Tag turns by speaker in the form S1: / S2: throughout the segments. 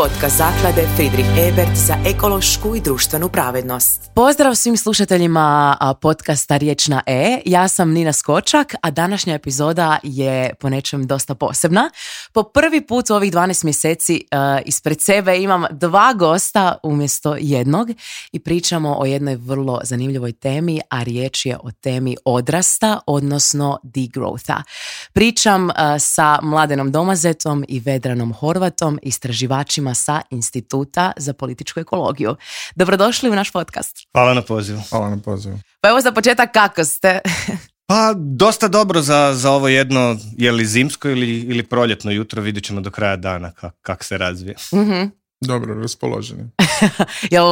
S1: podcast zaklade Friedrich Ebert za ekološku i društvenu pravednost.
S2: Pozdrav svim slušateljima podcasta Riječ na E. Ja sam Nina Skočak, a današnja epizoda je po nečem dosta posebna. Po prvi put u ovih 12 mjeseci ispred sebe imam dva gosta umjesto jednog i pričamo o jednoj vrlo zanimljivoj temi, a riječ je o temi odrasta, odnosno degrowtha. Pričam sa Mladenom Domazetom i Vedranom Horvatom, istraživačima sa Instituta za političku ekologiju. Dobrodošli u naš podcast.
S3: Hvala na pozivu. Hvala na
S2: pozivu. Pa evo za početak kako ste?
S3: Pa dosta dobro za, za ovo jedno je li zimsko ili, ili proljetno jutro, vidit ćemo do kraja dana kak, se razvije.
S4: Mhm. Dobro, raspoloženi.
S2: jel,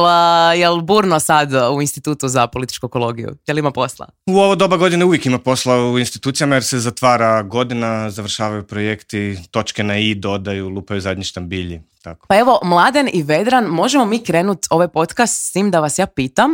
S2: jel burno sad u institutu za političku ekologiju? Jel ima posla?
S3: U ovo doba godine uvijek ima posla u institucijama jer se zatvara godina, završavaju projekti, točke na i dodaju, lupaju zadnji štambilji. Tako.
S2: Pa evo, Mladen i Vedran, možemo mi krenuti ovaj podcast s tim da vas ja pitam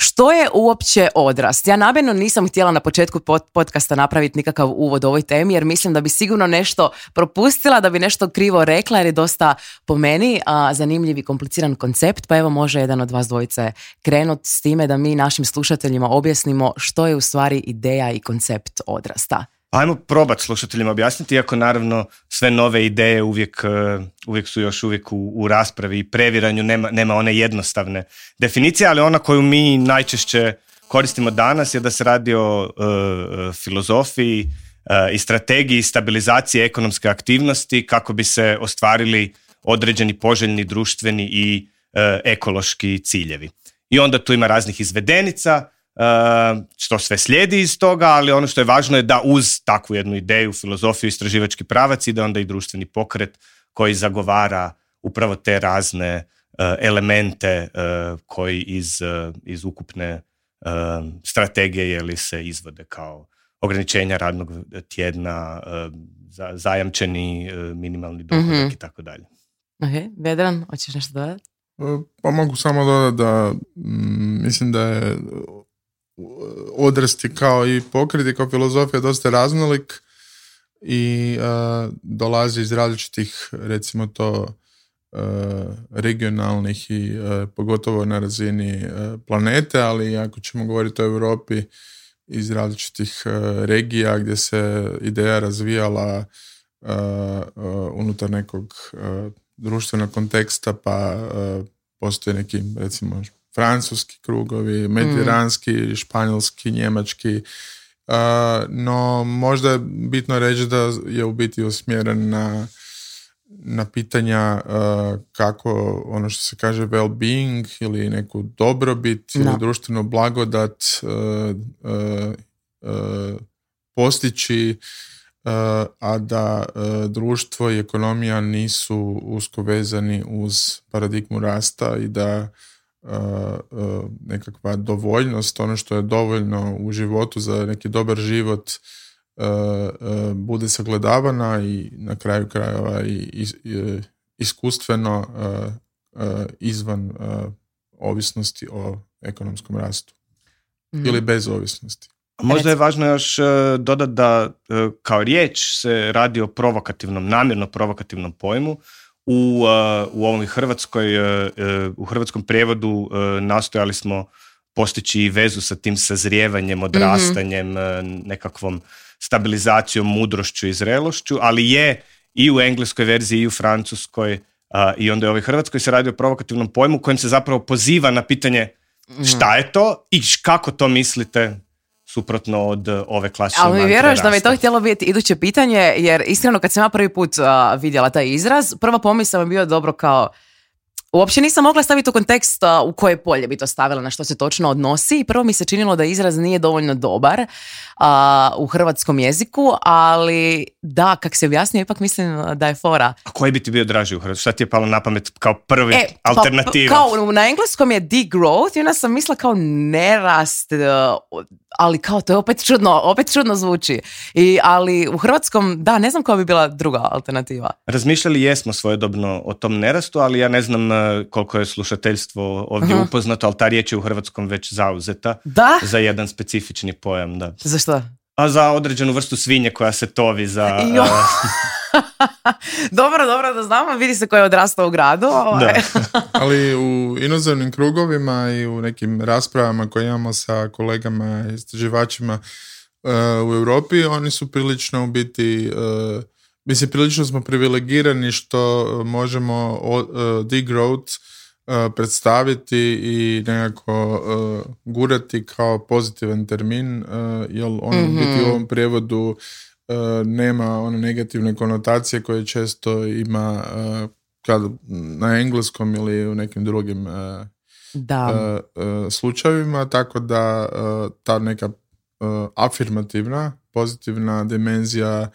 S2: što je uopće odrast? Ja namjerno nisam htjela na početku podcasta napraviti nikakav uvod o ovoj temi jer mislim da bi sigurno nešto propustila, da bi nešto krivo rekla jer je dosta po meni a, zanimljiv i kompliciran koncept. Pa evo može jedan od vas dvojice krenut s time da mi našim slušateljima objasnimo što je u stvari ideja i koncept odrasta.
S3: Ajmo probat slušateljima objasniti, iako naravno sve nove ideje uvijek, e, uvijek su još uvijek u, u raspravi i previranju, nema, nema one jednostavne definicije, ali ona koju mi najčešće koristimo danas je da se radi o e, filozofiji e, i strategiji stabilizacije ekonomske aktivnosti kako bi se ostvarili određeni poželjni društveni i ekološki ciljevi. I onda tu ima raznih izvedenica, Eh, što sve slijedi iz toga, ali ono što je važno je da uz takvu jednu ideju, filozofiju, istraživački pravac ide onda i društveni pokret koji zagovara upravo te razne eh, elemente eh, koji iz, iz ukupne strategije se izvode kao ograničenja radnog tjedna, zajamčeni minimalni dohodak mhm. i tako dalje.
S2: Ok, Vedran, hoćeš nešto dodati?
S4: Pa mogu samo dodati da mm, mislim da je E, odrasti kao i pokriti kao filozofija dosta raznolik i e, dolazi iz različitih recimo to e, regionalnih i pogotovo na razini planete, ali ako ćemo govoriti o Europi iz različitih regija gdje se ideja razvijala unutar nekog društvenog konteksta pa postoji neki recimo francuski krugovi, mediteranski, mm. španjolski, njemački. Uh, no, možda je bitno reći da je u biti usmjeren na, na pitanja kako ono što se kaže well-being ili neku dobrobit ili društvenu blagodat uh, postići a da društvo i ekonomija nisu usko vezani uz paradigmu rasta i da E, e, nekakva dovoljnost, ono što je dovoljno u životu za neki dobar život e, bude sagledavana i na kraju krajeva i iskustveno izvan ovisnosti o ekonomskom rastu mhm. ili bez ovisnosti.
S3: Možda je važno još dodati da kao riječ se radi o provokativnom, namjerno provokativnom pojmu u, uh, u ovoj Hrvatskoj, uh, uh, u hrvatskom prijevodu nastojali smo postići i vezu sa tim sazrijevanjem, mhm. odrastanjem, nekakvom stabilizacijom, mudrošću i zrelošću, ali je i u engleskoj verziji i u francuskoj i onda je ovoj hrvatskoj se radi o provokativnom pojmu kojem se zapravo poziva na pitanje mhm. šta je to i kako to mislite suprotno od e, ove klasične
S2: Ali vjeruješ da mi
S3: je
S2: to htjelo biti iduće pitanje, jer iskreno kad sam ja prvi put vidjela taj izraz, prva pomisla mi je bio dobro kao Uopće nisam mogla staviti u kontekst u koje polje bi to stavila, na što se točno odnosi. i Prvo mi se činilo da izraz nije dovoljno dobar u hrvatskom jeziku, ali da, kak se objasnio, ipak mislim da je fora.
S3: A koji bi ti bio draži u hrvatskom? Šta ti je palo na pamet kao prvi e, pa, pa, alternativa?
S2: kao na engleskom je degrowth i ona sam mislila kao nerast, e, ali kao to je opet čudno, opet čudno zvuči. I, ali u hrvatskom, da, ne znam koja bi bila druga alternativa.
S3: Razmišljali jesmo svojedobno o tom nerastu, ali ja ne znam eh, koliko je slušateljstvo ovdje mhm. upoznato, ali ta riječ je u hrvatskom već zauzeta da? za jedan specifični pojam. Da.
S2: Za
S3: A za određenu vrstu svinje koja se tovi za... Eh,
S2: dobro, dobro da znamo, vidi se ko je odrastao u gradu.
S4: Ovaj. Ali u inozemnim krugovima i u nekim raspravama koje imamo sa kolegama istraživačima e, u Europi, oni su prilično u biti e, mislim, prilično smo privilegirani što možemo uh, degrowth predstaviti i nekako gurati kao pozitivan termin, jer on biti u mhm. ovom prijevodu E, nema one negativne konotacije koje često ima e, kad na engleskom ili u nekim drugim e, da. slučajevima, tako da ta neka afirmativna, pozitivna dimenzija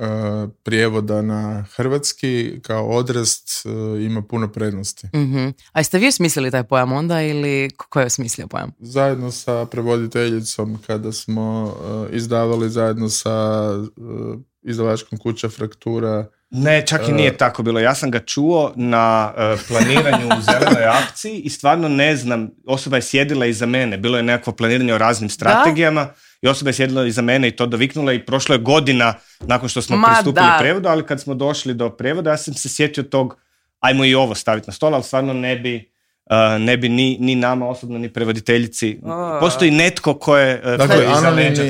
S4: E, prijevoda na hrvatski kao odrast e, ima puno prednosti.
S2: uh A jeste vi smislili taj pojam onda ili ko je smislio pojam?
S4: Zajedno sa prevoditeljicom kada smo e, izdavali zajedno sa izdavačkom kuća Fraktura
S3: ne, čak i nije tako bilo. Ja sam ga čuo na planiranju u zelenoj akciji i stvarno ne znam, osoba je sjedila iza mene, bilo je nekakvo planiranje o raznim strategijama i osoba je sjedila iza mene i to doviknula i prošlo je godina nakon što smo pristupili da. prevodu, ali kad smo došli do prevoda, ja sam se sjetio tog ajmo i ovo staviti na stol, ali stvarno ne bi Eh, ne bi ni, ni nama osobno, ni prevoditeljici. Postoji netko ko je...
S4: Eh, dakle, anonimni,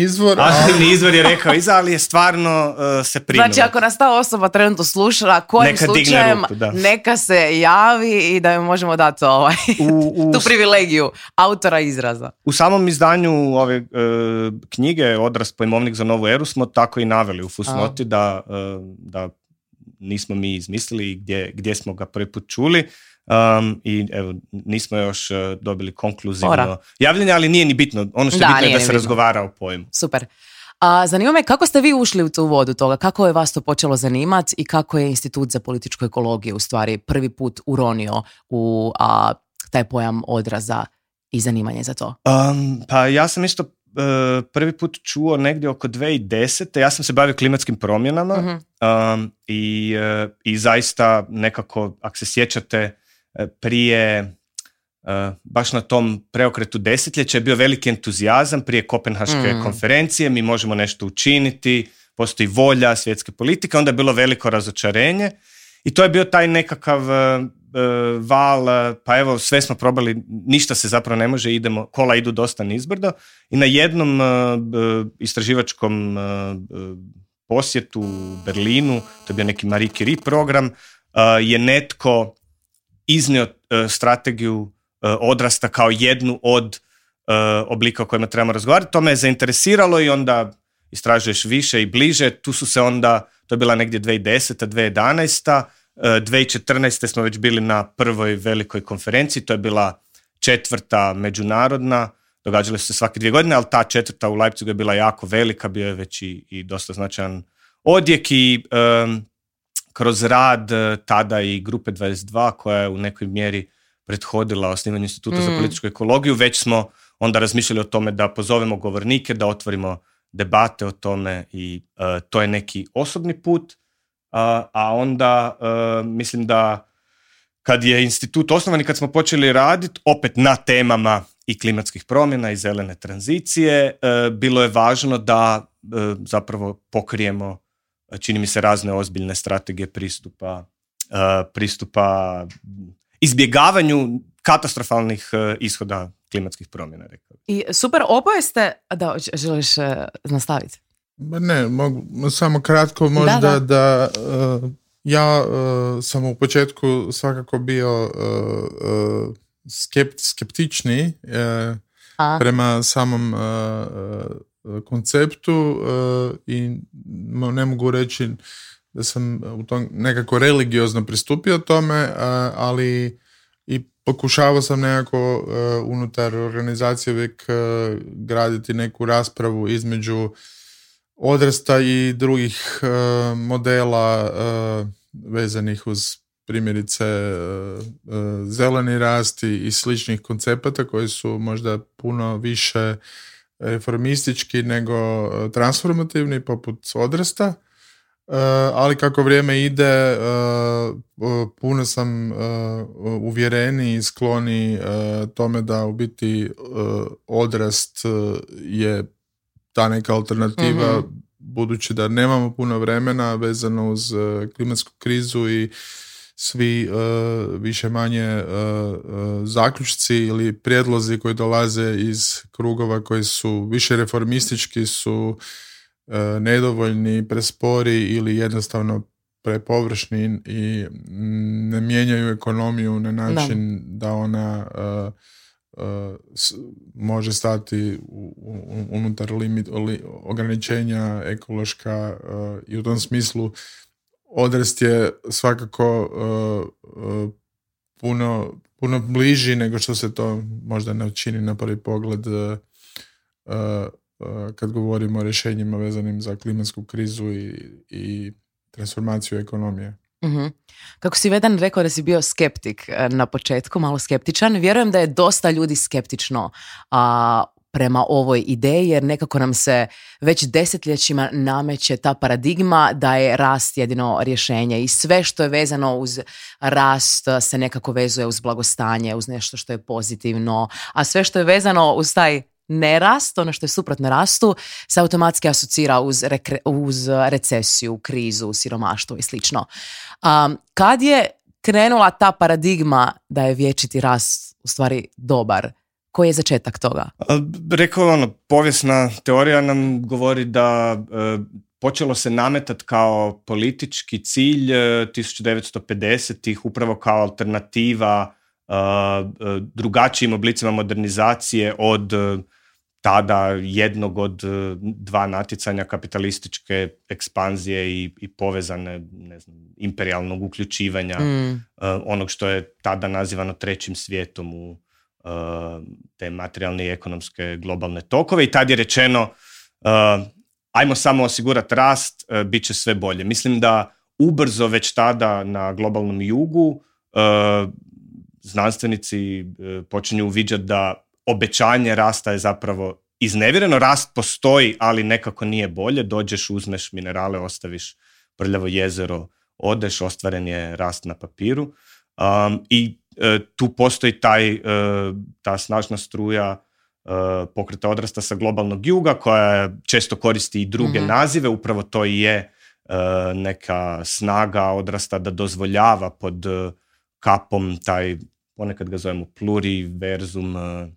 S4: izvor.
S3: Anonimni izvor je rekao, iza, ali je stvarno eh, se primio.
S2: Znači, ako nas ta osoba trenutno slušala kojim neka slučajem neka se javi i da joj možemo dati ovaj, u, tu privilegiju autora izraza.
S3: U samom izdanju ove knjige Odras pojmovnik za novu eru smo tako i naveli u Fusnoti da, da nismo mi izmislili gdje, gdje smo ga prvi put čuli Um, I evo, nismo još e, dobili konkluzivno Ora. javljanje, ali nije ni bitno. Ono što da, bitno da se razgovara o pojmu.
S2: Super. A, zanima me kako ste vi ušli u tu vodu toga, kako je vas to počelo zanimati i kako je Institut za političku ekologiju u stvari prvi put uronio u a, taj pojam odraza i zanimanje za to?
S3: Um, pa ja sam isto e, prvi put čuo negdje oko 2010. Ja sam se bavio klimatskim promjenama mhm. um, i, e, i zaista nekako, ako se sjećate, E, prije e, baš na tom preokretu desetljeća je bio veliki entuzijazam prije Kopenhaške mm. konferencije, mi možemo nešto učiniti, postoji volja svjetske politike, onda je bilo veliko razočarenje i to je bio taj nekakav e, val, pa evo sve smo probali, ništa se zapravo ne može, idemo, kola idu dosta nizbrdo i na jednom istraživačkom posjetu u Berlinu, to je bio neki Marie Curie program, je netko iznio e, strategiju e, odrasta kao jednu od e, oblika o kojima trebamo razgovarati. To me je zainteresiralo i onda istražuješ više i bliže. Tu su se onda, to je bila negdje 2010. 2011. 2014. smo već bili na prvoj velikoj konferenciji, to je bila četvrta međunarodna, događale su se svake dvije godine, ali ta četvrta u Leipzigu je bila jako velika, bio je već i, dosta značajan odjek i kroz rad e, tada i Grupe 22 koja je u nekoj mjeri prethodila osnivanju Instituta za mm. političku ekologiju, već smo onda razmišljali o tome da pozovemo govornike, da otvorimo debate o tome i e, to je neki osobni put, e, a onda mislim da kad je institut osnovan i kad smo počeli raditi, opet na temama i klimatskih promjena i zelene tranzicije, bilo je važno da zapravo pokrijemo čini mi se razne ozbiljne strategije pristupa, eh, pristupa izbjegavanju katastrofalnih eh, ishoda klimatskih promjena. Rekao.
S2: I super, oboje ste... Da, želiš eh, nastaviti?
S4: ne, mogu, samo kratko možda da... ja uh, sam u početku svakako bio uh, skept, skeptični prema samom konceptu e, i ne mogu reći da sam u tom nekako religiozno pristupio tome, e, ali i pokušavao sam nekako e, unutar organizacije uvijek graditi neku raspravu između odrasta i drugih modela vezanih uz primjerice zeleni rasti i sličnih koncepata koji su možda puno više reformistički nego e, transformativni poput odrasta e, ali kako vrijeme ide e, puno sam uvjereni i skloni tome da u biti odrast je ta neka alternativa mhm. budući da nemamo puno vremena vezano uz klimatsku krizu i svi e, više manje e, e, zaključci ili prijedlozi koji dolaze iz krugova koji su više reformistički su nedovoljni, prespori ili jednostavno prepovršni i ne mijenjaju ekonomiju na način da, ona može stati unutar limit, ograničenja ekološka i u tom smislu odrast je svakako e, e, puno, puno bliži nego što se to možda ne čini na prvi pogled e, kad govorimo o rješenjima vezanim za klimatsku krizu i, i transformaciju ekonomije.
S2: Mhm. Kako si Vedan rekao da si bio skeptik na početku, malo skeptičan, vjerujem da je dosta ljudi skeptično a, prema ovoj ideji jer nekako nam se već desetljećima nameće ta paradigma da je rast jedino rješenje i sve što je vezano uz rast se nekako vezuje uz blagostanje, uz nešto što je pozitivno, a sve što je vezano uz taj nerast, ono što je suprotno rastu, se automatski asocira uz, uz recesiju, krizu, siromaštvo i slično. Um, kad je krenula ta paradigma da je vječiti rast u stvari dobar, koji je začetak toga?
S3: Rekao ono, povijesna teorija nam govori da e, počelo se nametat kao politički cilj 1950-ih e, upravo kao alternativa e, e, drugačijim oblicima modernizacije od tada jednog od dva natjecanja kapitalističke ekspanzije i, i povezane ne znam, imperialnog uključivanja mm. onog što je tada nazivano trećim svijetom u te materijalne i ekonomske globalne tokove i tad je rečeno eh, ajmo samo osigurati rast, eh, bit će sve bolje. Mislim da ubrzo već tada na globalnom jugu eh, znanstvenici počinju uviđati da obećanje rasta je zapravo iznevjereno. Rast postoji, ali nekako nije bolje. Dođeš, uzmeš minerale, ostaviš prljavo jezero, odeš, ostvaren je rast na papiru. I E, tu postoji taj, e, ta snažna struja e, pokreta odrasta sa globalnog juga koja često koristi i druge mhm. nazive, upravo to i je neka snaga odrasta da dozvoljava pod kapom taj, ponekad ga zovemo pluriverzum mm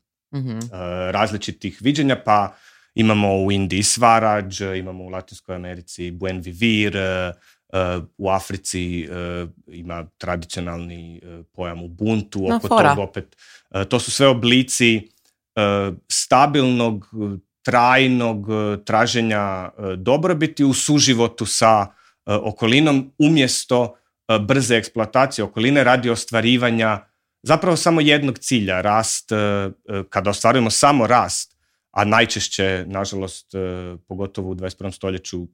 S3: različitih viđenja, pa imamo u Indiji svarađ, imamo u Latinskoj Americi buen vivir, E, u Africi e, ima tradicionalni e, pojam u buntu, oko opet. To su sve oblici stabilnog, trajnog traženja dobrobiti u suživotu sa okolinom umjesto brze eksploatacije okoline radi ostvarivanja zapravo samo jednog cilja, rast, kada ostvarujemo samo rast, a najčešće, nažalost, pogotovo u 21. stoljeću,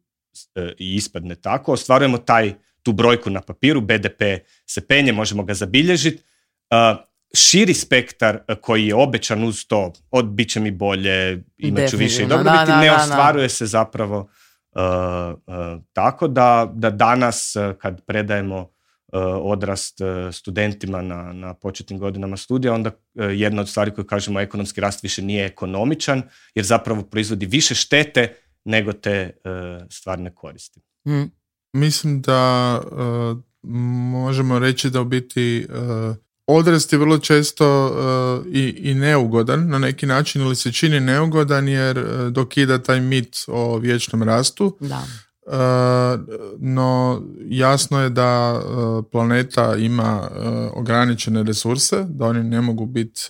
S3: E, i ispadne tako, ostvarujemo taj, tu brojku na papiru, BDP se penje, možemo ga zabilježiti. E, širi spektar e, koji je obećan uz to, od bit će mi bolje, imat ću više i dobrobiti, ne ostvaruje se zapravo tako da, da danas kad predajemo odrast studentima na, na početnim godinama studija, onda jedna od stvari koju kažemo ekonomski rast više nije ekonomičan, jer zapravo proizvodi više štete nego te e, stvarne koristi.
S4: Mm, mislim da e, možemo reći da u biti e, odrast je vrlo često i, i neugodan na neki način ili se čini neugodan jer dokida taj mit o vječnom rastu. Da. no jasno je da planeta ima ograničene resurse, da oni ne mogu biti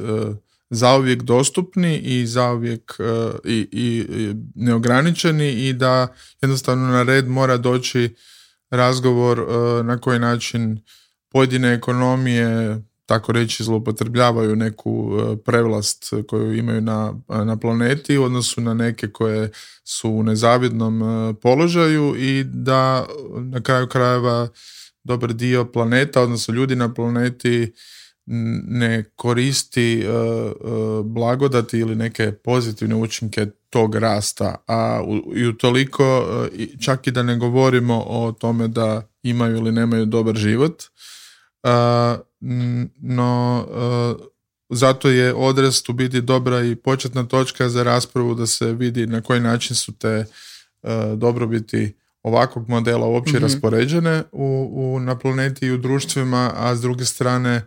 S4: zauvijek dostupni i zauvijek e, i, i, i neograničeni i da jednostavno na red mora doći razgovor e, na koji način pojedine ekonomije tako reći zloupotrebljavaju neku e, prevlast koju imaju na, na planeti u odnosu na neke koje su u nezavidnom položaju i da na kraju krajeva dobar dio planeta, odnosno ljudi na planeti ne koristi e, e, blagodati ili neke pozitivne učinke tog rasta, a u, i utoliko e, čak i da ne govorimo o tome da imaju ili nemaju dobar život, no zato je odrast u biti dobra i početna točka za raspravu da se vidi na koji način su te dobrobiti ovakvog modela uopće mhm. raspoređene u, u, na planeti i u društvima, a s druge strane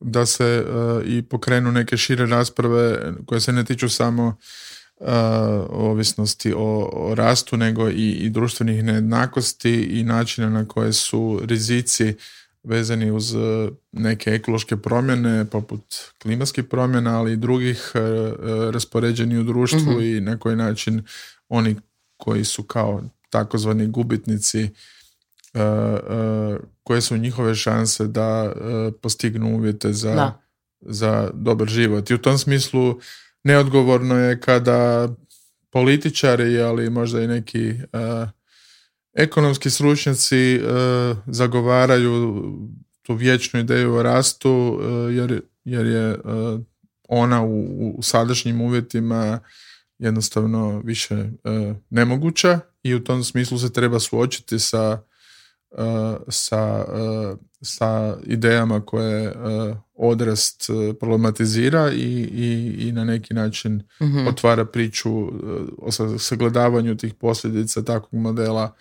S4: da se e, i pokrenu neke šire rasprave koje se ne tiču samo uh, ovisnosti o, rastu nego i, i društvenih nejednakosti i načina na koje su rizici vezani uz e, neke ekološke promjene poput klimatskih promjena ali i drugih raspoređeni u društvu mhm. i na koji način oni koji su kao takozvani gubitnici E, e, koje su njihove šanse da e, postignu uvjete za, za dobar život. I u tom smislu neodgovorno je kada političari, ali možda i neki ekonomski stručnjaci zagovaraju tu vječnu ideju o rastu jer, jer je ona u, u sadašnjim uvjetima jednostavno više nemoguća i u tom smislu se treba suočiti sa Eh, sa, eh, sa idejama koje eh, odrast problematizira i, i, i na neki način mhm. otvara priču o sagledavanju tih posljedica takvog modela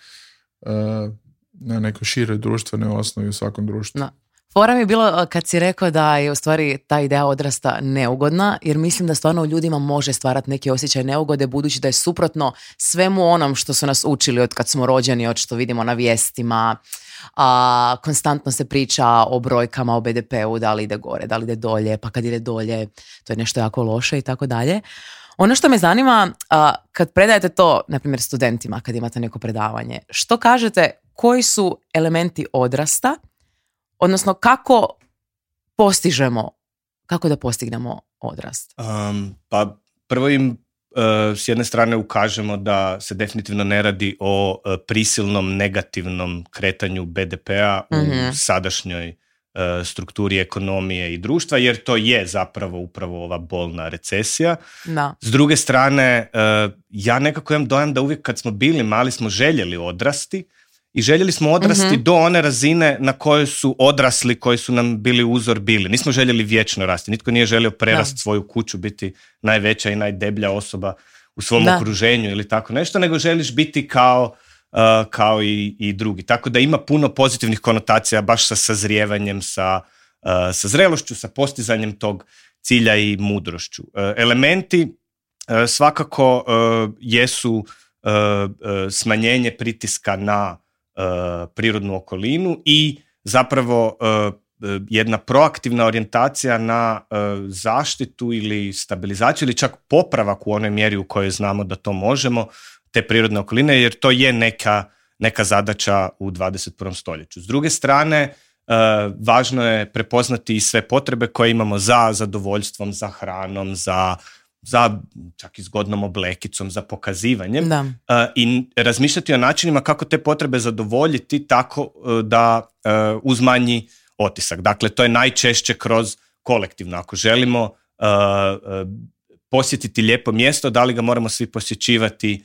S4: na nekoj široj društvenoj osnovi u svakom društvu.
S2: Fora mi je bilo eh, kad si rekao da je u stvari ta ideja odrasta neugodna, jer mislim da stvarno u ljudima može stvarati neki osjećaj neugode, budući da je suprotno svemu onom što su nas učili od kad smo rođeni, od što vidimo na vijestima, a konstantno se priča o brojkama, o BDP-u, da li ide gore, da li ide dolje, pa kad ide dolje, to je nešto jako loše i tako dalje. Ono što me zanima, kad predajete to, na primjer, studentima, kad imate neko predavanje, što kažete, koji su elementi odrasta odnosno kako postižemo, kako da postignemo odrast?
S3: pa prvo im e, s jedne strane ukažemo da se definitivno ne radi o e, prisilnom negativnom kretanju BDP-a u mhm. sadašnjoj e, strukturi ekonomije i društva, jer to je zapravo upravo ova bolna recesija. S druge strane, ja nekako imam dojam da uvijek kad smo bili mali smo željeli odrasti, i željeli smo odrasti mhm. do one razine na kojoj su odrasli koji su nam bili uzor bili. Nismo željeli vječno rasti. Nitko nije želio prerast svoju kuću, biti najveća i najdeblja osoba u svom okruženju ili tako nešto, nego želiš biti kao, uh, kao i, i drugi. Tako da ima puno pozitivnih konotacija baš sa sazrijevanjem, sa, uh, sa zrelošću, sa postizanjem tog cilja i mudrošću. Uh, elementi svakako jesu smanjenje pritiska na E, prirodnu okolinu i zapravo e, e, jedna proaktivna orijentacija na zaštitu ili stabilizaciju ili čak popravak u onoj mjeri u kojoj znamo da to možemo te prirodne okoline jer to je neka, neka zadaća u 21. stoljeću. S druge strane, važno je prepoznati i sve potrebe koje imamo za zadovoljstvom, za hranom, za za čak i zgodnom oblekicom, za pokazivanjem eh, i razmišljati o načinima kako te potrebe zadovoljiti tako eh, da eh, uzmanji otisak. Dakle, to je najčešće kroz kolektivno. Ako želimo posjetiti lijepo mjesto, da li ga moramo svi posjećivati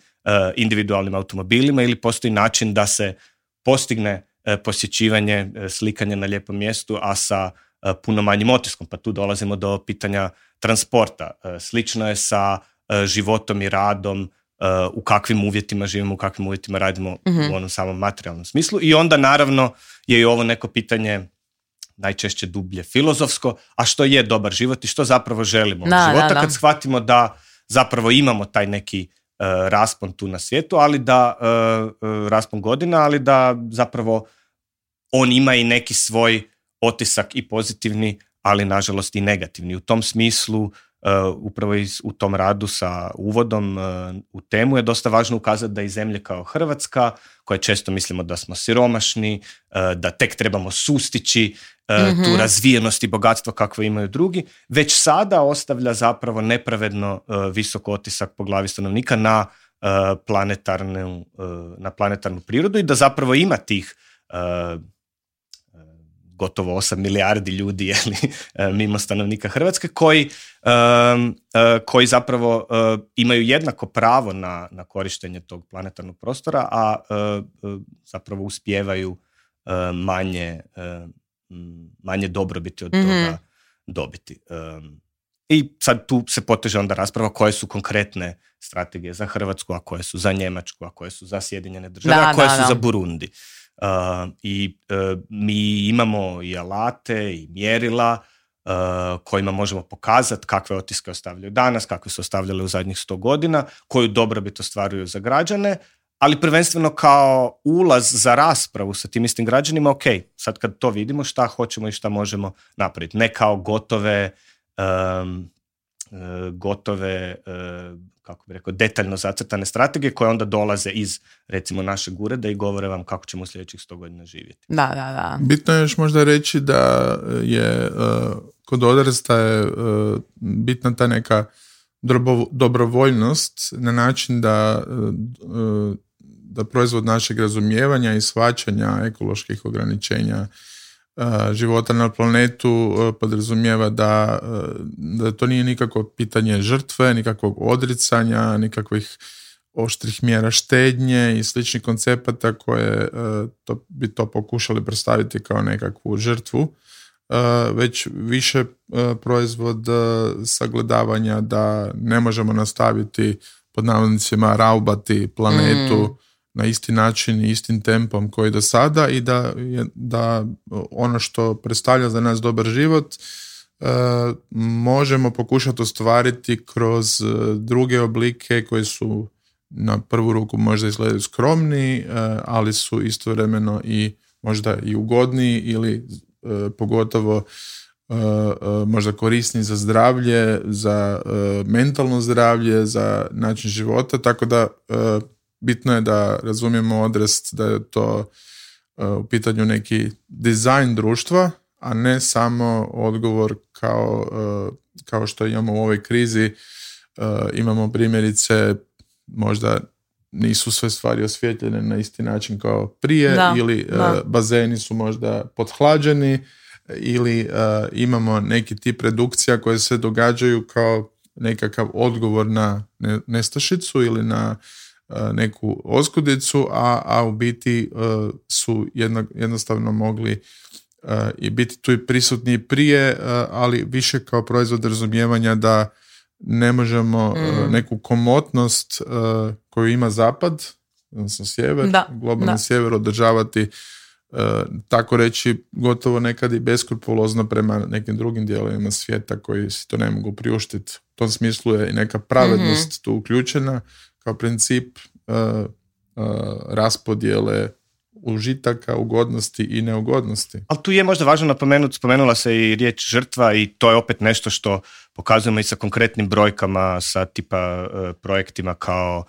S3: individualnim automobilima ili postoji način da se postigne posjećivanje, slikanje na lijepom mjestu, a sa Eh, puno manjim otiskom, pa tu dolazimo do pitanja transporta. Eh, slično je sa eh, životom i radom, u kakvim uvjetima živimo, u kakvim uvjetima radimo u mhm. onom samom materijalnom smislu. I onda naravno je i ovo neko pitanje najčešće dublje filozofsko, a što je dobar život i što zapravo želimo da, života kad shvatimo da zapravo imamo taj neki raspon tu na svijetu, ali da uh, raspon godina, ali da zapravo on ima i neki svoj otisak i pozitivni, ali nažalost i negativni. U tom smislu e, upravo u tom radu sa uvodom e, u temu je dosta važno ukazati da i zemlje kao Hrvatska, koje često mislimo da smo siromašni, e, da tek trebamo sustići tu mhm. razvijenost i bogatstvo kakvo imaju drugi, već sada ostavlja zapravo nepravedno visok otisak po glavi stanovnika na planetarnu, na planetarnu prirodu i da zapravo ima tih gotovo 8 milijardi ljudi je e, mimo stanovnika Hrvatske koji, e, koji zapravo e, imaju jednako pravo na, na korištenje tog planetarnog prostora, a zapravo uspijevaju manje, manje dobrobiti od mhm. toga dobiti. I sad tu se poteže onda rasprava koje su konkretne strategije za Hrvatsku, a koje su za Njemačku, a koje su za Sjedinjene države, a koje su za Burundi. I e, mi imamo i alate i mjerila e, kojima možemo pokazati kakve otiske ostavljaju danas, kakve su ostavljale u zadnjih sto godina, koju dobrobit ostvaruju za građane, ali prvenstveno kao ulaz za raspravu sa tim istim građanima, ok, sad kad to vidimo šta hoćemo i šta možemo napraviti. Ne kao gotove E, gotove, e, kako bi rekao, detaljno zacrtane strategije koje onda dolaze iz, recimo, našeg ureda i govore vam kako ćemo u sljedećih 100 godina živjeti.
S2: Da, da, da.
S4: Bitno je još možda reći da je e, kod odrasta je bitna ta neka dobrovoljnost na način da da proizvod našeg razumijevanja i shvaćanja ekoloških ograničenja Eh, života na planetu eh, podrazumijeva da, eh, da to nije nikako pitanje žrtve, nikakvog odricanja, nikakvih oštrih mjera štednje i sličnih koncepata koje to, bi to pokušali predstaviti kao nekakvu žrtvu, već više proizvod sagledavanja da ne možemo nastaviti pod navodnicima raubati planetu mm na isti način i istim tempom koji do sada i da, da ono što predstavlja za nas dobar život e, možemo pokušati ostvariti kroz e, druge oblike koji su na prvu ruku možda izgledaju skromni, e, ali su istovremeno i možda i ugodniji ili pogotovo možda korisni za zdravlje, za mentalno zdravlje, za način života, tako da bitno je da razumijemo odrast da je to e, u pitanju neki dizajn društva, a ne samo odgovor kao, e, kao što imamo u ovoj krizi. E, imamo primjerice, možda nisu sve stvari osvijetljene na isti način kao prije ili bazeni su možda pothlađeni ili imamo neki tip redukcija koje se događaju kao nekakav odgovor na nestašicu ili na E, neku oskudicu, a, a u biti e, su jednostavno mogli e, i biti tu i prisutni prije, ali više kao proizvod razumijevanja da ne možemo mm. neku komotnost koju ima zapad, odnosno sjever, globalni sjever održavati tako reći gotovo nekad i beskrupulozno prema nekim drugim dijelovima svijeta koji si to ne mogu priuštiti. U tom smislu je i neka pravednost mhm. tu uključena kao princip e, e, raspodjele užitaka, ugodnosti i neugodnosti.
S3: Ali tu je možda važno napomenuti, spomenula se i riječ žrtva i to je opet nešto što pokazujemo i sa konkretnim brojkama, sa tipa e, projektima kao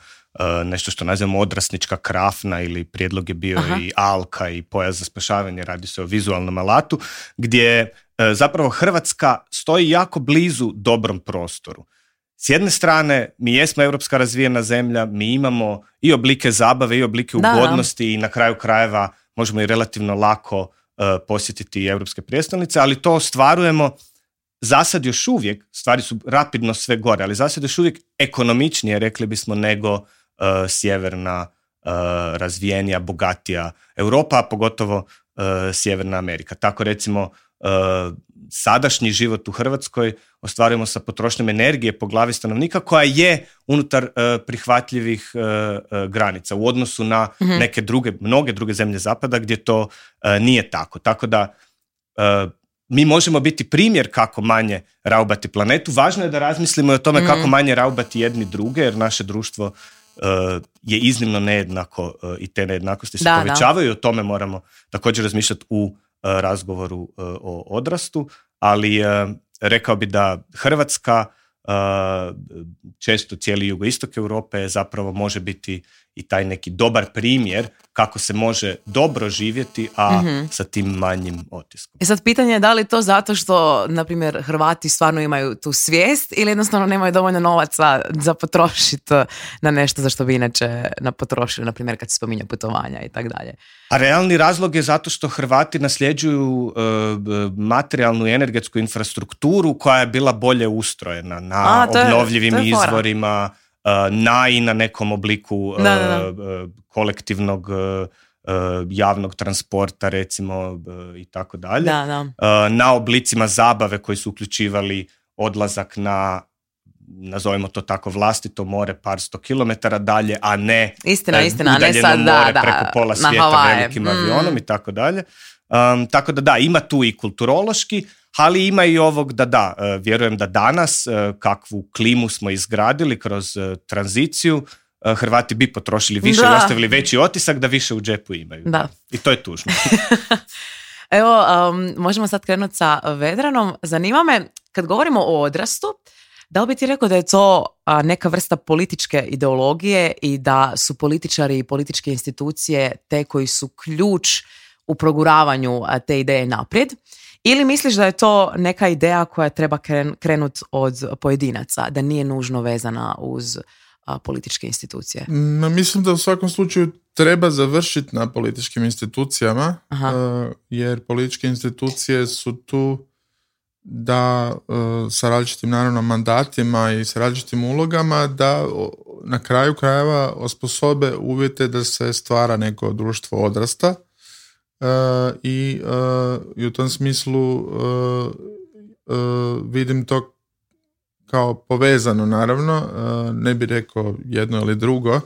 S3: nešto što nazivamo odrasnička krafna ili prijedlog je bio i alka i pojas za spašavanje, radi se o vizualnom alatu, gdje zapravo Hrvatska stoji jako blizu dobrom prostoru s jedne strane, mi jesmo europska razvijena zemlja, mi imamo i oblike zabave i oblike ugodnosti i na kraju krajeva možemo i relativno lako uh, posjetiti europske prijestolnice, ali to ostvarujemo za sad još uvijek, stvari su rapidno sve gore, ali za sad još uvijek ekonomičnije, rekli bismo, nego eh, sjeverna uh, razvijenija, bogatija Europa, a pogotovo Sjeverna Amerika. Tako recimo E, sadašnji život u Hrvatskoj ostvarujemo sa potrošnjom energije po glavi stanovnika koja je unutar e, prihvatljivih e, granica u odnosu na mhm. neke druge, mnoge druge zemlje zapada gdje to nije tako. Tako da mi možemo biti primjer kako manje raubati planetu. Važno je da razmislimo o tome mhm. kako manje raubati jedni druge jer naše društvo je iznimno nejednako i te nejednakosti se povećavaju. O tome moramo također razmišljati u E, razgovoru e, o odrastu, ali rekao bi da Hrvatska e, često cijeli jugoistok Europe zapravo može biti i taj neki dobar primjer kako se može dobro živjeti, a mhm. sa tim manjim otiskom.
S2: E sad pitanje je da li to zato što, na primjer, Hrvati stvarno imaju tu svijest ili jednostavno nemaju dovoljno novaca za potrošiti eh, na nešto za što bi inače potrošili, na primjer, kad se spominje putovanja i tako dalje.
S3: A realni razlog je zato što Hrvati nasljeđuju e, materijalnu i energetsku infrastrukturu koja je bila bolje ustrojena na a, obnovljivim izvorima i uh, na nekom obliku uh, uh, kolektivnog javnog transporta recimo i tako dalje. Na oblicima zabave koji su uključivali odlazak na nazovimo to tako vlastito more par sto kilometara dalje, a ne istina, e, istina, ne sad, more preko pola svijeta velikim mm. avionom i tako dalje. Um, tako da da, ima tu i kulturološki, ali ima i ovog da da, e, vjerujem da danas e, kakvu klimu smo izgradili kroz e, tranziciju, Hrvati bi potrošili više ostavili veći otisak da više u džepu imaju. Da. I to je tužno.
S2: Evo, možemo sad krenuti sa Vedranom. Zanima me, kad govorimo o odrastu, da li bi ti rekao da je to neka vrsta političke ideologije i da su političari i političke institucije te koji su ključ u proguravanju te ideje naprijed? Ili misliš da je to neka ideja koja treba krenuti od pojedinaca, da nije nužno vezana uz političke institucije?
S4: mislim da u svakom slučaju treba završiti na političkim institucijama, e, jer političke institucije su tu da e, sa različitim naravno mandatima i sa različitim ulogama da na kraju krajeva osposobe uvjete da se stvara neko društvo odrasta E, i, e, i u tom smislu e, vidim to kao povezano naravno, ne bi rekao jedno ili drugo.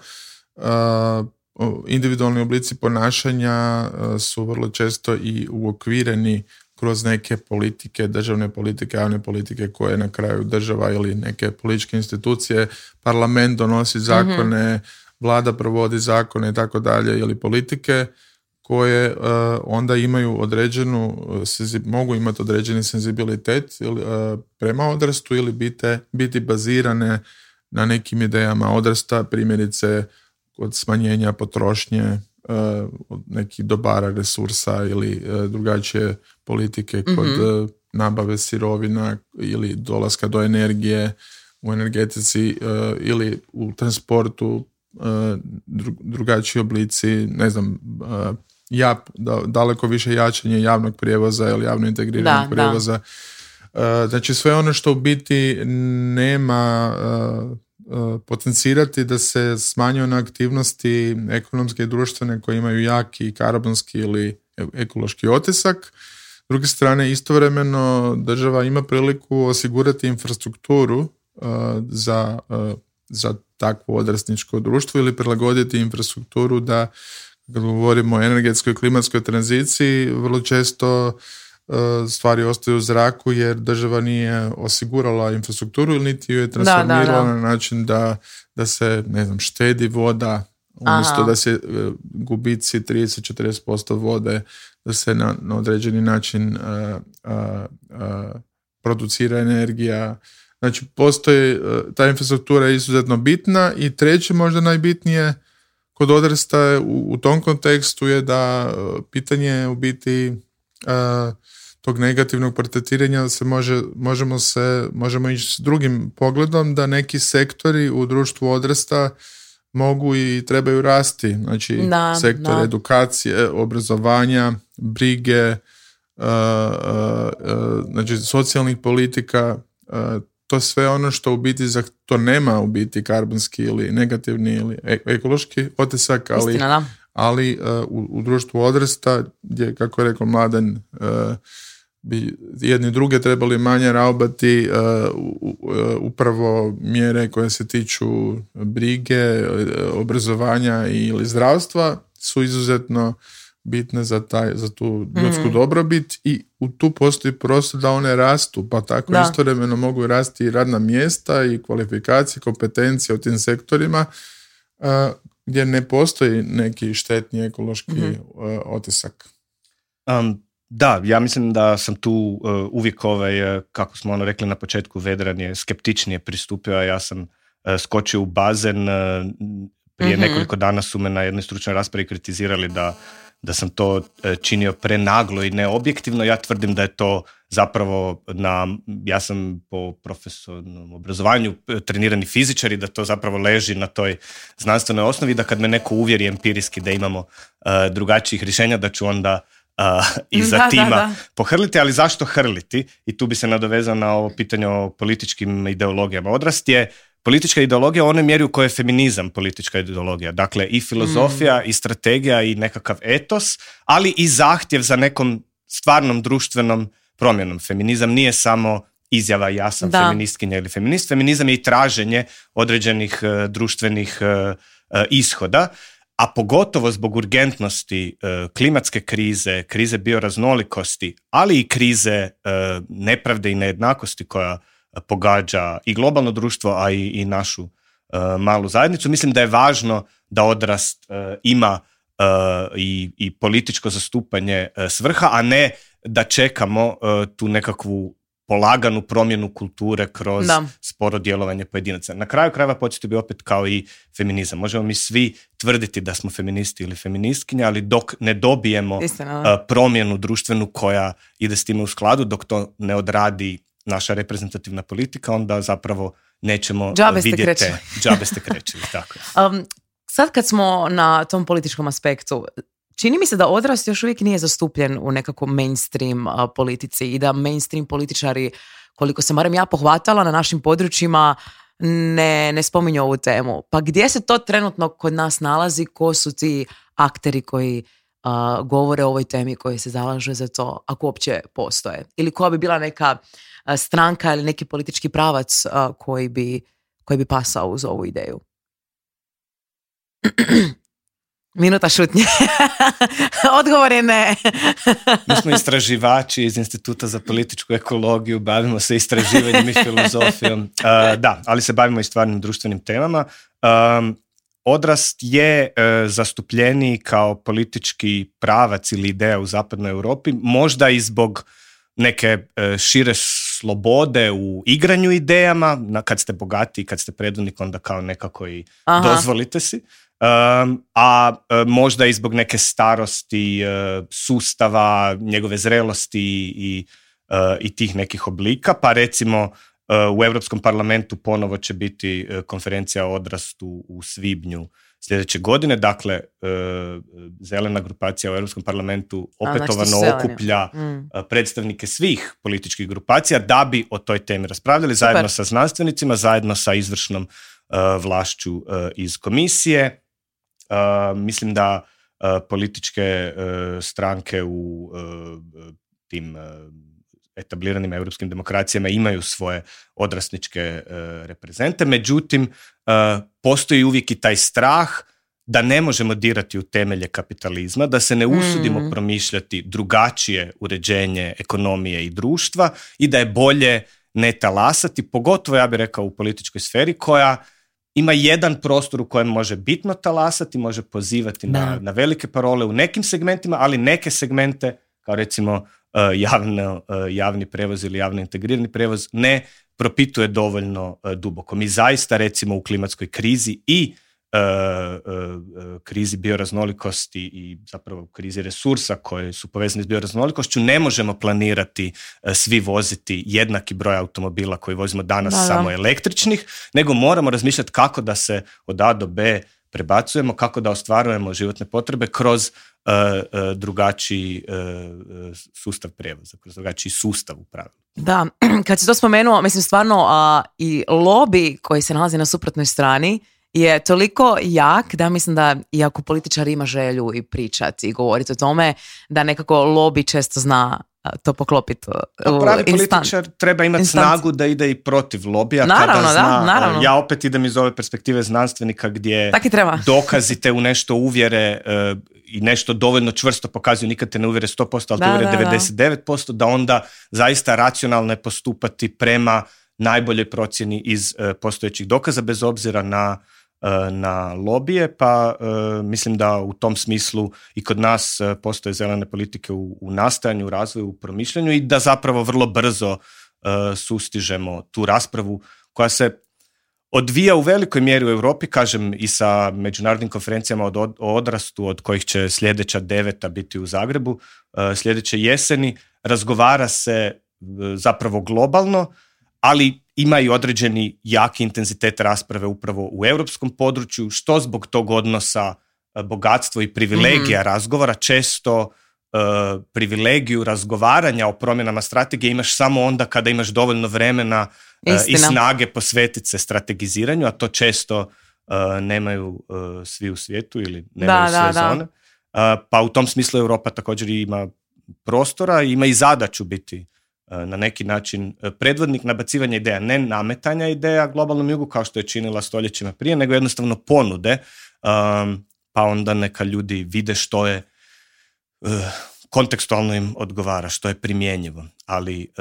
S4: Individualni oblici ponašanja su vrlo često i uokvireni kroz neke politike, državne politike, javne politike koje na kraju država ili neke političke institucije, parlament donosi mhm. zakone, vlada provodi zakone i tako dalje ili politike koje e, onda imaju određenu, e, mogu imati određeni senzibilitet e, prema odrastu ili bite, biti bazirane na nekim idejama odrasta, primjerice kod smanjenja potrošnje od nekih dobara, resursa ili drugačije politike kod mhm. nabave sirovina ili dolaska do energije u energetici ili u transportu drugačiji oblici, ne znam, ja, daleko više jačanje javnog prijevoza ili javno integriranog prijevoza. Da. E, znači sve ono što u biti nema e, e, potencirati da se smanjuje na aktivnosti ekonomske i društvene koje imaju jaki karabonski ili ekološki otisak. S druge strane, istovremeno država ima priliku osigurati infrastrukturu za, za takvo odrasničko društvo ili prilagoditi infrastrukturu da kad govorimo o energetskoj i klimatskoj tranziciji, vrlo često e, stvari ostaju u zraku jer država nije osigurala infrastrukturu ili niti ju je transformirala na način da, da se, ne znam, štedi voda umjesto da se e, gubici 30-40% vode da se na, određeni način a, e, producira energija. Znači, postoji ta infrastruktura je izuzetno bitna i treće možda najbitnije kod odrasta u, tom kontekstu je da e, pitanje u biti e, tog negativnog portretiranja se može, možemo, se, možemo ići s drugim pogledom da neki sektori u društvu odrasta mogu i trebaju rasti. Znači, da, sektor edukacije, obrazovanja, brige, e, znači socijalnih politika, to sve ono što u biti to nema u biti karbonski ili negativni ili e, ekološki otisak, ali, ali e, u, društvu odrasta gdje, kako je rekao mladen, uh, bi jedni druge trebali manje raubati upravo mjere koje se tiču brige, obrazovanja ili zdravstva su izuzetno bitne za, za tu ljudsku mhm. dobrobit i u tu postoji prostor da one rastu, pa tako da. istovremeno mogu rasti i radna mjesta i kvalifikacije, kompetencije u tim sektorima gdje ne postoji neki štetni ekološki mhm. e, otisak.
S3: da, ja mislim da sam tu e, uvijek ovaj, e, kako smo ono rekli na početku, Vedran je skeptičnije pristupio, a ja sam skočio u bazen prije mhm. nekoliko dana su me na jednoj stručnoj raspravi kritizirali da da sam to e, činio prenaglo i neobjektivno, ja tvrdim da je to zapravo na, ja sam po profesornom obrazovanju e, trenirani fizičar i da to zapravo leži na toj znanstvenoj osnovi, da kad me neko uvjeri empirijski da imamo e, drugačijih rješenja, da ću onda i za tima pohrliti, ali zašto hrliti? I tu bi se nadovezao na ovo pitanje o političkim ideologijama. Odrast je politička ideologija u onoj mjeri u kojoj je feminizam politička ideologija. Dakle, i filozofija, mm. i strategija, i nekakav etos, ali i zahtjev za nekom stvarnom društvenom promjenom. Feminizam nije samo izjava ja sam da. feministkinja ili feminist. Feminizam je i traženje određenih e, društvenih e, e, ishoda, a pogotovo zbog urgentnosti klimatske krize, krize bioraznolikosti, ali i krize nepravde i nejednakosti koja pogađa i globalno društvo, a i, i našu e, malu zajednicu. Mislim da je važno da odrast e, ima e, i, i političko zastupanje svrha, a ne da čekamo tu nekakvu polaganu promjenu kulture kroz da. sporo djelovanje pojedinaca. Na kraju krajeva početi bi opet kao i feminizam. Možemo mi svi tvrditi da smo feministi ili feministkinje, ali dok ne dobijemo promjenu društvenu koja ide s time u skladu, dok to ne odradi naša reprezentativna politika, onda zapravo nećemo džabe vidjeti. Ste
S2: džabe ste krećili, tako. Um, sad kad smo na tom političkom aspektu, čini mi se da odrast još uvijek nije zastupljen u nekakvom mainstream uh, politici i da mainstream političari, koliko se barem ja pohvatala na našim područjima, ne, ne spominju ovu temu. Pa gdje se to trenutno kod nas nalazi? Ko su ti akteri koji uh, govore o ovoj temi, koji se zalažu za to, ako uopće postoje? Ili koja bi bila neka stranka ili neki politički pravac koji bi, koji bi pasao uz ovu ideju. Minuta šutnje. Odgovor je ne.
S3: Mi smo istraživači iz Instituta za političku ekologiju, bavimo se istraživanjem i filozofijom. da, ali se bavimo i stvarnim društvenim temama. odrast je zastupljeni zastupljeniji kao politički pravac ili ideja u zapadnoj Europi, možda i zbog neke e, šire slobode u igranju idejama, kad ste bogati i kad ste predvodnik, onda kao nekako i dozvolite si. a e, možda i zbog neke starosti e, sustava, njegove zrelosti i, i tih nekih oblika. Pa recimo u Europskom parlamentu ponovo će biti konferencija o odrastu u svibnju sljedeće godine. Dakle, e, zelena grupacija u Europskom parlamentu znači opetovano okuplja mm. e, predstavnike svih političkih grupacija da bi o toj temi raspravljali zajedno sa znanstvenicima, zajedno sa izvršnom e, vlašću iz komisije. Mislim da političke stranke u tim etabliranim europskim demokracijama imaju svoje odrasničke e, reprezente. Međutim, e, postoji uvijek i taj strah da ne možemo dirati u temelje kapitalizma, da se ne usudimo mm. promišljati drugačije uređenje ekonomije i društva i da je bolje ne talasati, pogotovo ja bih rekao u političkoj sferi koja ima jedan prostor u kojem može bitno talasati, može pozivati na, na velike parole u nekim segmentima, ali neke segmente, kao recimo E, e, javni prevoz ili javno integrirani prevoz ne propituje dovoljno e, duboko. Mi zaista recimo u klimatskoj krizi i krizi bioraznolikosti i zapravo krizi resursa koje su povezane s bioraznolikošću ne možemo planirati svi voziti jednaki broj automobila koji vozimo danas samo električnih, nego moramo razmišljati kako da se od A do B prebacujemo, kako da ostvarujemo životne potrebe kroz uh, drugačiji e, sustav prijevoza, kroz drugačiji sustav upravljanja.
S2: Da, kad si to spomenuo, mislim stvarno a, i lobby koji se nalazi na suprotnoj strani je toliko jak da mislim da iako političar ima želju i pričati i govoriti o tome, da nekako lobby često zna to poklopiti.
S3: Pa uh, pravi instant. političar treba imati snagu da ide i protiv lobija. Naravno, kada da, Ja opet idem iz ove perspektive znanstvenika gdje dokazite u nešto uvjere uh, i nešto dovoljno čvrsto pokazuju, nikad te ne uvjere 100%, ali da, te uvjere 99%, da onda zaista racionalno je postupati prema najboljoj procjeni iz uh, postojećih dokaza, bez obzira na E, na lobije, pa e, mislim da u tom smislu i kod nas e, postoje zelene politike u, nastajanju, razvoju, u promišljanju i da zapravo vrlo brzo sustižemo tu raspravu koja se odvija u velikoj mjeri u Europi, kažem i sa međunarodnim konferencijama od, o odrastu, od kojih će sljedeća deveta biti u Zagrebu, sljedeće jeseni, razgovara se zapravo globalno, ali ima i određeni jaki intenzitet rasprave upravo u europskom području, što zbog tog odnosa e, bogatstvo i privilegija mhm. razgovora često e, privilegiju razgovaranja o promjenama strategije imaš samo onda kada imaš dovoljno vremena e, i snage posvetiti se strategiziranju, a to često nemaju svi u svijetu ili nemaju sve zone. Pa u tom smislu Europa također ima prostora ima i zadaću biti E, na neki način e, predvodnik nabacivanja ideja, ne nametanja ideja globalnom jugu kao što je činila stoljećima prije, nego jednostavno ponude, um, pa onda neka ljudi vide što je uh, kontekstualno im odgovara, što je primjenjivo. Ali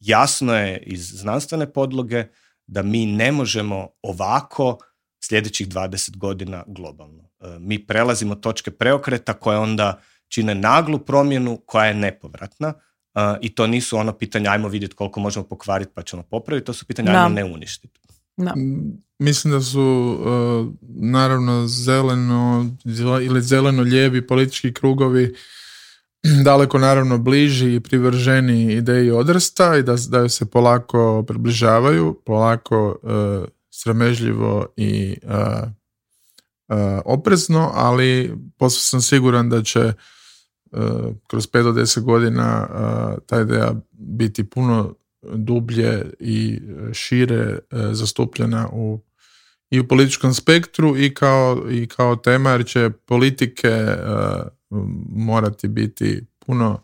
S3: jasno je iz znanstvene podloge da mi ne možemo ovako sljedećih 20 godina globalno. Mi prelazimo točke preokreta koje onda čine naglu promjenu koja je nepovratna i to nisu ono pitanja ajmo vidjeti koliko možemo pokvariti pa ćemo popraviti, to su pitanja ajmo ne uništiti. Da.
S4: Mislim da su e, naravno zeleno ili zeleno lijevi politički krugovi daleko naravno bliži i privrženi ideji odrasta i da, da se polako približavaju, polako uh, sramežljivo i e, oprezno, ali posve sam siguran da će E, kroz 5 do 10 godina e, ta ideja biti puno dublje i šire e, zastupljena u i u političkom spektru i kao, i kao tema jer će politike morati biti puno,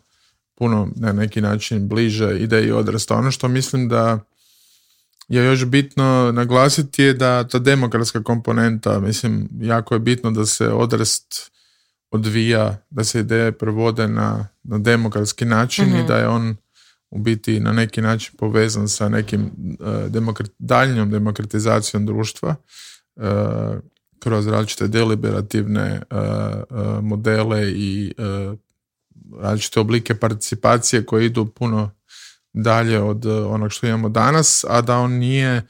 S4: puno na neki način bliže ideji odrasta. Ono što mislim da je još bitno naglasiti je da ta demokratska komponenta, mislim, jako je bitno da se odrast odvija, da se ideje provode na, na demokratski način i mhm. da je on u biti na neki način povezan sa nekim e, daljnjom demokratizacijom društva e, kroz različite deliberativne e, modele i različite oblike participacije koje idu puno dalje od onog što imamo danas, a da on nije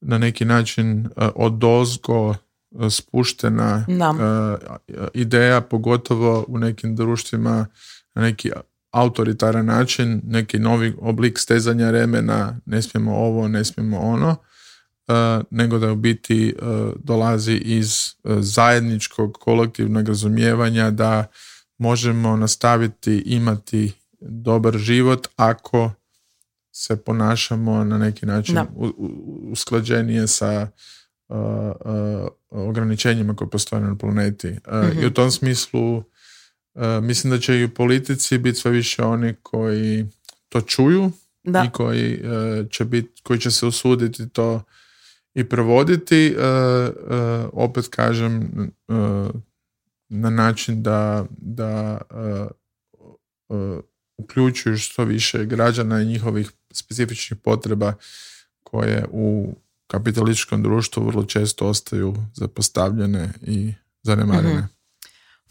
S4: na neki način odozgo E, spuštena e, ideja, pogotovo u nekim društvima na neki autoritaran način, neki novi oblik stezanja remena, ne smijemo ovo, ne smijemo ono, e, nego da u biti dolazi iz zajedničkog kolektivnog razumijevanja da možemo nastaviti imati dobar život ako se ponašamo na neki način no. usklađenije sa Eh, eh, ograničenjima koje postoje na planeti. Eh, I u mhm. tom smislu mislim da će i u politici biti sve više oni koji to čuju i koji će, bit, koji će se usuditi to i provoditi. Opet kažem na način da, da uključuju što više građana i njihovih specifičnih potreba koje u kapitalističkom društvu vrlo često ostaju zapostavljene i zanemarene. mm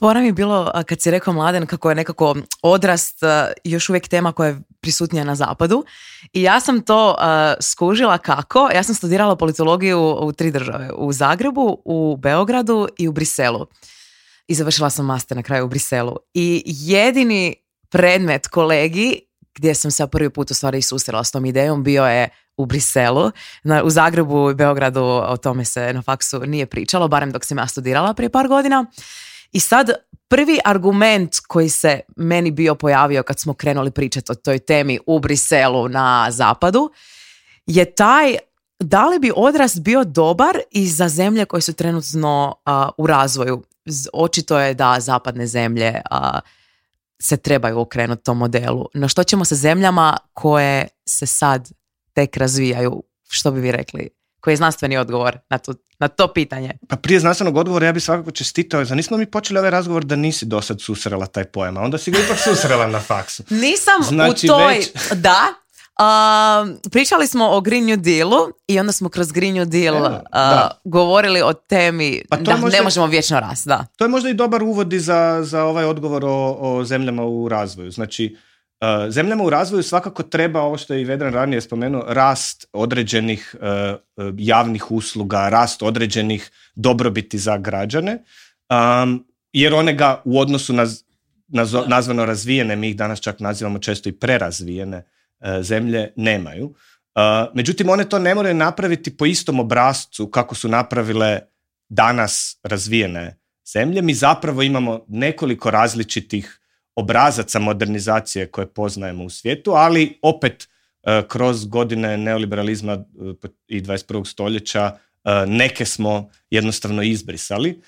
S2: mi je bilo kad si rekao mladen kako je nekako odrast još uvijek tema koja je prisutnija na zapadu i ja sam to skužila kako. Ja sam studirala politologiju u tri države, u Zagrebu, u Beogradu i u Briselu. I završila sam master na kraju u Briselu. I jedini predmet kolegi gdje sam se prvi put u stvari susrela s tom idejom bio je u Briselu. Na, u Zagrebu i Beogradu o tome se na faksu nije pričalo, barem dok sam ja studirala prije par godina. I sad prvi argument koji se meni bio pojavio kad smo krenuli pričati o toj temi u Briselu na zapadu je taj da li bi odrast bio dobar i za zemlje koje su trenutno u razvoju. Očito je da zapadne zemlje se trebaju okrenuti tom modelu. No što ćemo sa zemljama koje se sad tek razvijaju? Što bi vi rekli? Koji je znanstveni odgovor na to, na to pitanje?
S3: Pa prije znanstvenog odgovora ja bih svakako čestitao, za nismo mi počeli ovaj razgovor da nisi dosad susrela taj pojam, onda si ga ipak susrela na faksu.
S2: Nisam znači, u toj, da, pričali smo o Green New Dealu i onda smo kroz Green New Deal e, govorili o temi pa da ne možemo vječno rast. Da.
S3: To je možda i dobar uvod i za, ovaj odgovor o, zemljama u razvoju. Znači, e, zemljama u razvoju svakako treba, ovo što je i Vedran ranije spomenuo, rast određenih e, javnih usluga, rast određenih dobrobiti za građane, jer one ga u odnosu na nazvano razvijene, mi ih danas čak nazivamo često i prerazvijene, E, zemlje nemaju. E, međutim, one to ne moraju napraviti po istom obrazcu kako su napravile danas razvijene zemlje. Mi zapravo imamo nekoliko različitih obrazaca modernizacije koje poznajemo u svijetu, ali opet e, kroz godine neoliberalizma i 21. stoljeća neke smo jednostavno izbrisali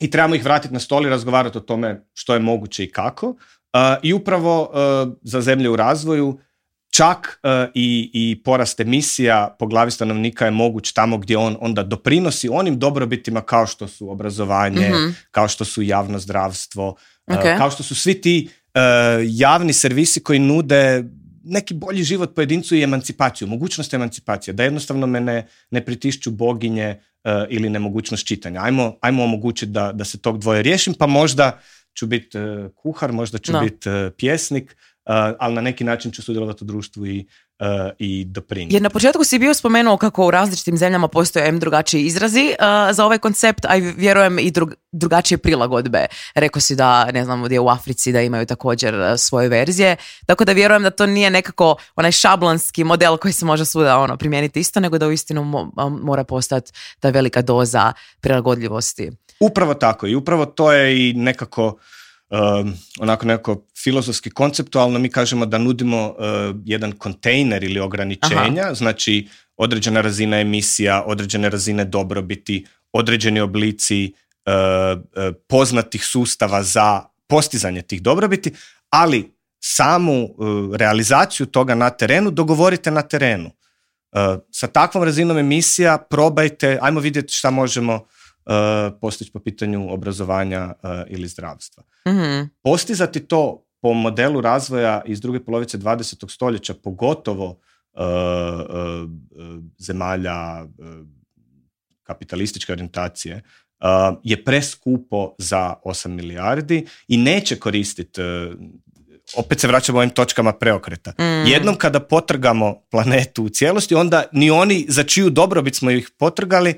S3: i trebamo ih vratiti na stol i razgovarati o tome što je moguće i kako. I upravo e, za zemlje u razvoju čak e, i, i porast emisija po glavi stanovnika je moguć tamo gdje on onda doprinosi onim dobrobitima kao što su obrazovanje, mhm. kao što su javno zdravstvo, e, kao što su svi ti javni servisi koji nude neki bolji život pojedincu i emancipaciju, mogućnost emancipacije, da jednostavno me ne, ne pritišću boginje ili nemogućnost čitanja. Ajmo, ajmo omogućiti da, da se tog dvoje riješim, pa možda ću biti e, kuhar, možda ću no. biti e, pjesnik, e, ali na neki način ću sudjelovati u društvu i
S2: i
S3: Jer
S2: na početku si bio spomenuo kako u različitim zemljama postoje M drugačiji izrazi za ovaj koncept, a vjerujem i drugačije prilagodbe. Rekao si da, ne znam, gdje u Africi da imaju također svoje verzije, tako da vjerujem da to nije nekako onaj šablonski model koji se može svuda ono, primijeniti isto, nego da uistinu mora postati ta velika doza prilagodljivosti.
S3: Upravo tako i upravo to je i nekako um, onako nekako filozofski konceptualno mi kažemo da nudimo uh, jedan kontejner ili ograničenja, znači određena razina emisija, određene razine dobrobiti, određeni oblici uh, uh, poznatih sustava za postizanje tih dobrobiti, ali samu realizaciju toga na terenu dogovorite na terenu. Sa takvom razinom emisija probajte, ajmo vidjeti šta možemo Eh, postići po pitanju obrazovanja eh, ili zdravstva. Mhm. Postizati to po modelu razvoja iz druge polovice 20. stoljeća, pogotovo eh, zemalja kapitalističke orijentacije, je preskupo za 8 milijardi i neće koristiti opet se vraćamo ovim točkama preokreta. Mhm. Jednom kada potrgamo planetu u cijelosti, onda ni oni za čiju dobrobit smo ih potrgali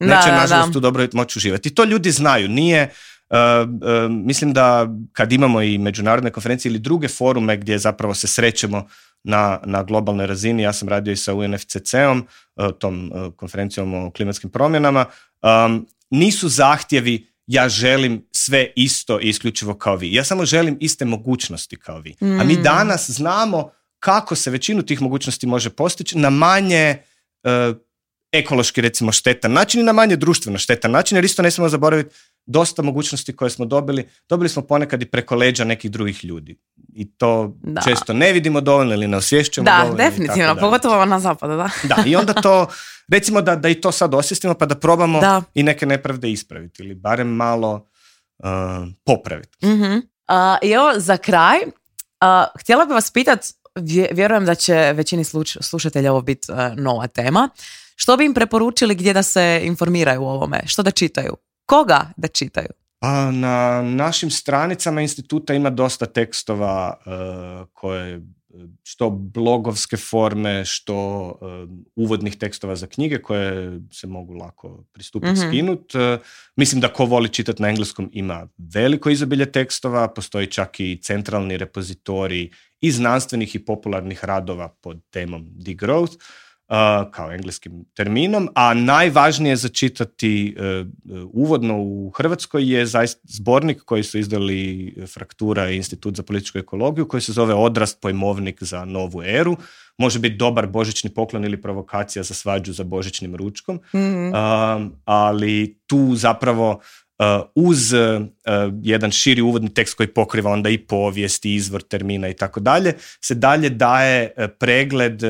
S3: Neće, da, nažalost, da. tu dobro moći uživati. I to ljudi znaju. Nije, e, e, mislim da kad imamo i međunarodne konferencije ili druge forume gdje zapravo se srećemo na, na globalnoj razini, ja sam radio i sa UNFCC-om, e, tom konferencijom o klimatskim promjenama, nisu zahtjevi ja želim sve isto i isključivo kao vi. Ja samo želim iste mogućnosti kao vi. A mi mm. danas znamo kako se većinu tih mogućnosti može postići na manje ekološki recimo štetan način i na manje društveno štetan način, jer isto ne smijemo zaboraviti dosta mogućnosti koje smo dobili, dobili smo ponekad i preko leđa nekih drugih ljudi. I to često ne vidimo dovoljno ili ne osvješćujemo da, dovoljno.
S2: Definitivno, pogotovo na zapadu, da.
S3: Da, i onda to, recimo da, da i to sad osvijestimo pa da probamo i neke nepravde ispraviti ili barem malo uh, popraviti. Mhm.
S2: I za kraj, htjela bih vas pitati, vjerujem da će većini slušatelja ovo biti uh, nova tema, što bi im preporučili gdje da se informiraju o ovome? Što da čitaju? Koga da čitaju?
S3: A na našim stranicama instituta ima dosta tekstova e, koje e, što blogovske forme, što e, uvodnih tekstova za knjige koje se mogu lako pristupiti mm skinut. mislim da ko voli čitati na engleskom ima veliko izobilje tekstova, postoji čak i centralni repozitorij i znanstvenih i popularnih radova pod temom degrowth kao engleskim terminom, a najvažnije za čitati e, e, uvodno u Hrvatskoj je zbornik koji su izdali Fraktura i Institut za političku ekologiju koji se zove Odrast pojmovnik za novu eru. Može biti dobar božićni poklon ili provokacija za svađu za božićnim ručkom, mhm. ali tu zapravo e, uz jedan širi uvodni tekst koji pokriva onda i povijest i izvor termina i tako dalje, se dalje daje pregled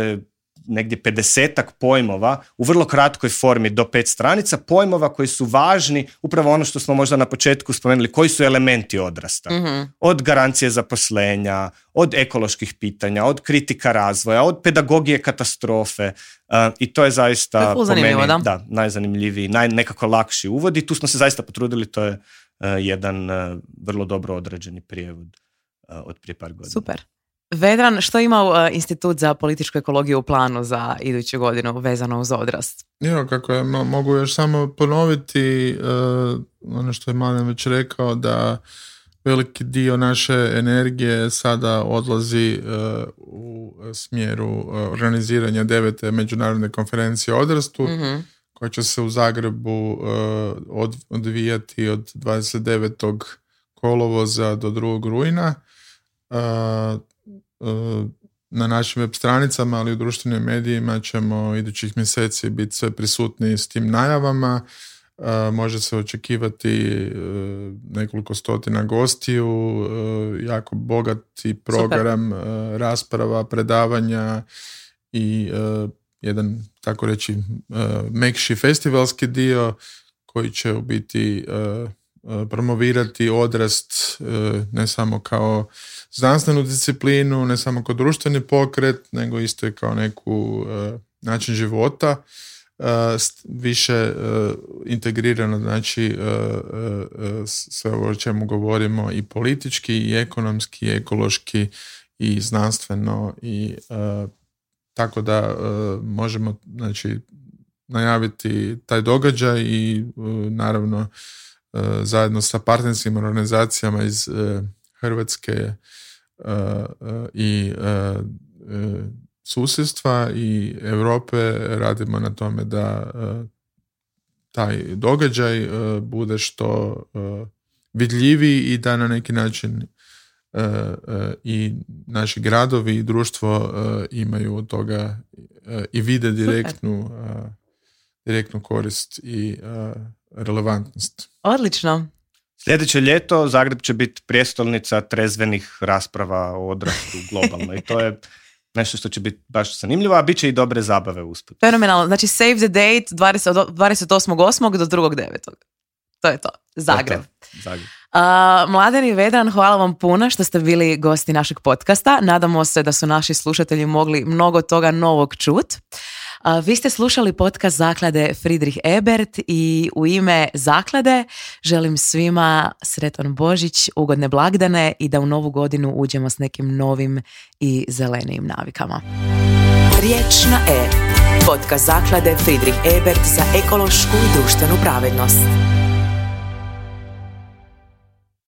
S3: negdje 50 pojmova u vrlo kratkoj formi do pet stranica, pojmova koji su važni, upravo ono što smo možda na početku spomenuli, koji su elementi odrasta. Mhm. Od garancije zaposlenja, od ekoloških pitanja, od kritika razvoja, od pedagogije katastrofe eh, i to je zaista to po meni, da? najzanimljiviji, naj, nekako lakši uvod i tu smo se zaista potrudili, to je eh, jedan eh, vrlo dobro određeni prijevod od prije par godina. Super.
S2: Vedran, što ima eh, Institut za političku ekologiju u planu za iduću godinu vezano uz odrast?
S4: Evo kako je, mogu još samo ponoviti eh, ono što je Mladen već rekao da veliki dio naše energije sada odlazi eh, u smjeru organiziranja devete međunarodne konferencije o odrastu mhm. koja će se u Zagrebu od- odvijati od 29. kolovoza do 2. rujna. E, na našim web stranicama, ali i u društvenim medijima ćemo idućih mjeseci biti sve prisutni s tim najavama. E, može se očekivati e, nekoliko stotina gostiju, jako bogati program rasprava, predavanja i jedan, tako reći, mekši festivalski dio koji će u biti promovirati odrast ne samo kao znanstvenu disciplinu, ne samo kao društveni pokret, nego isto i kao neku e, način života e, više e, integrirano znači sve ovo o čemu govorimo i politički i ekonomski i ekološki i znanstveno i tako da možemo znači najaviti taj događaj i naravno zajedno sa partnerskim organizacijama iz Hrvatske e, e, i e, susjedstva i Europe radimo na tome da taj događaj bude što vidljiviji i da na neki način i naši gradovi i društvo imaju od toga i vide direktnu, direktnu korist i relevantnost.
S2: Odlično.
S3: Sljedeće ljeto Zagreb će biti prijestolnica trezvenih rasprava o odrastu globalno i to je nešto što će biti baš zanimljivo, a bit će i dobre zabave usput.
S2: Fenomenalno. Znači save the date 20, 28.8. do 2.9. To je to. Zagreb. Zagreb. Uh, Mladen i Vedran, hvala vam puno što ste bili gosti našeg podcasta. Nadamo se da su naši slušatelji mogli mnogo toga novog čut. Vi ste slušali podcast zaklade Friedrich Ebert i u ime zaklade želim svima sretan Božić, ugodne blagdane i da u novu godinu uđemo s nekim novim i zelenijim navikama. Riječ na E. Podcast zaklade Friedrich Ebert za ekološku i društvenu pravednost.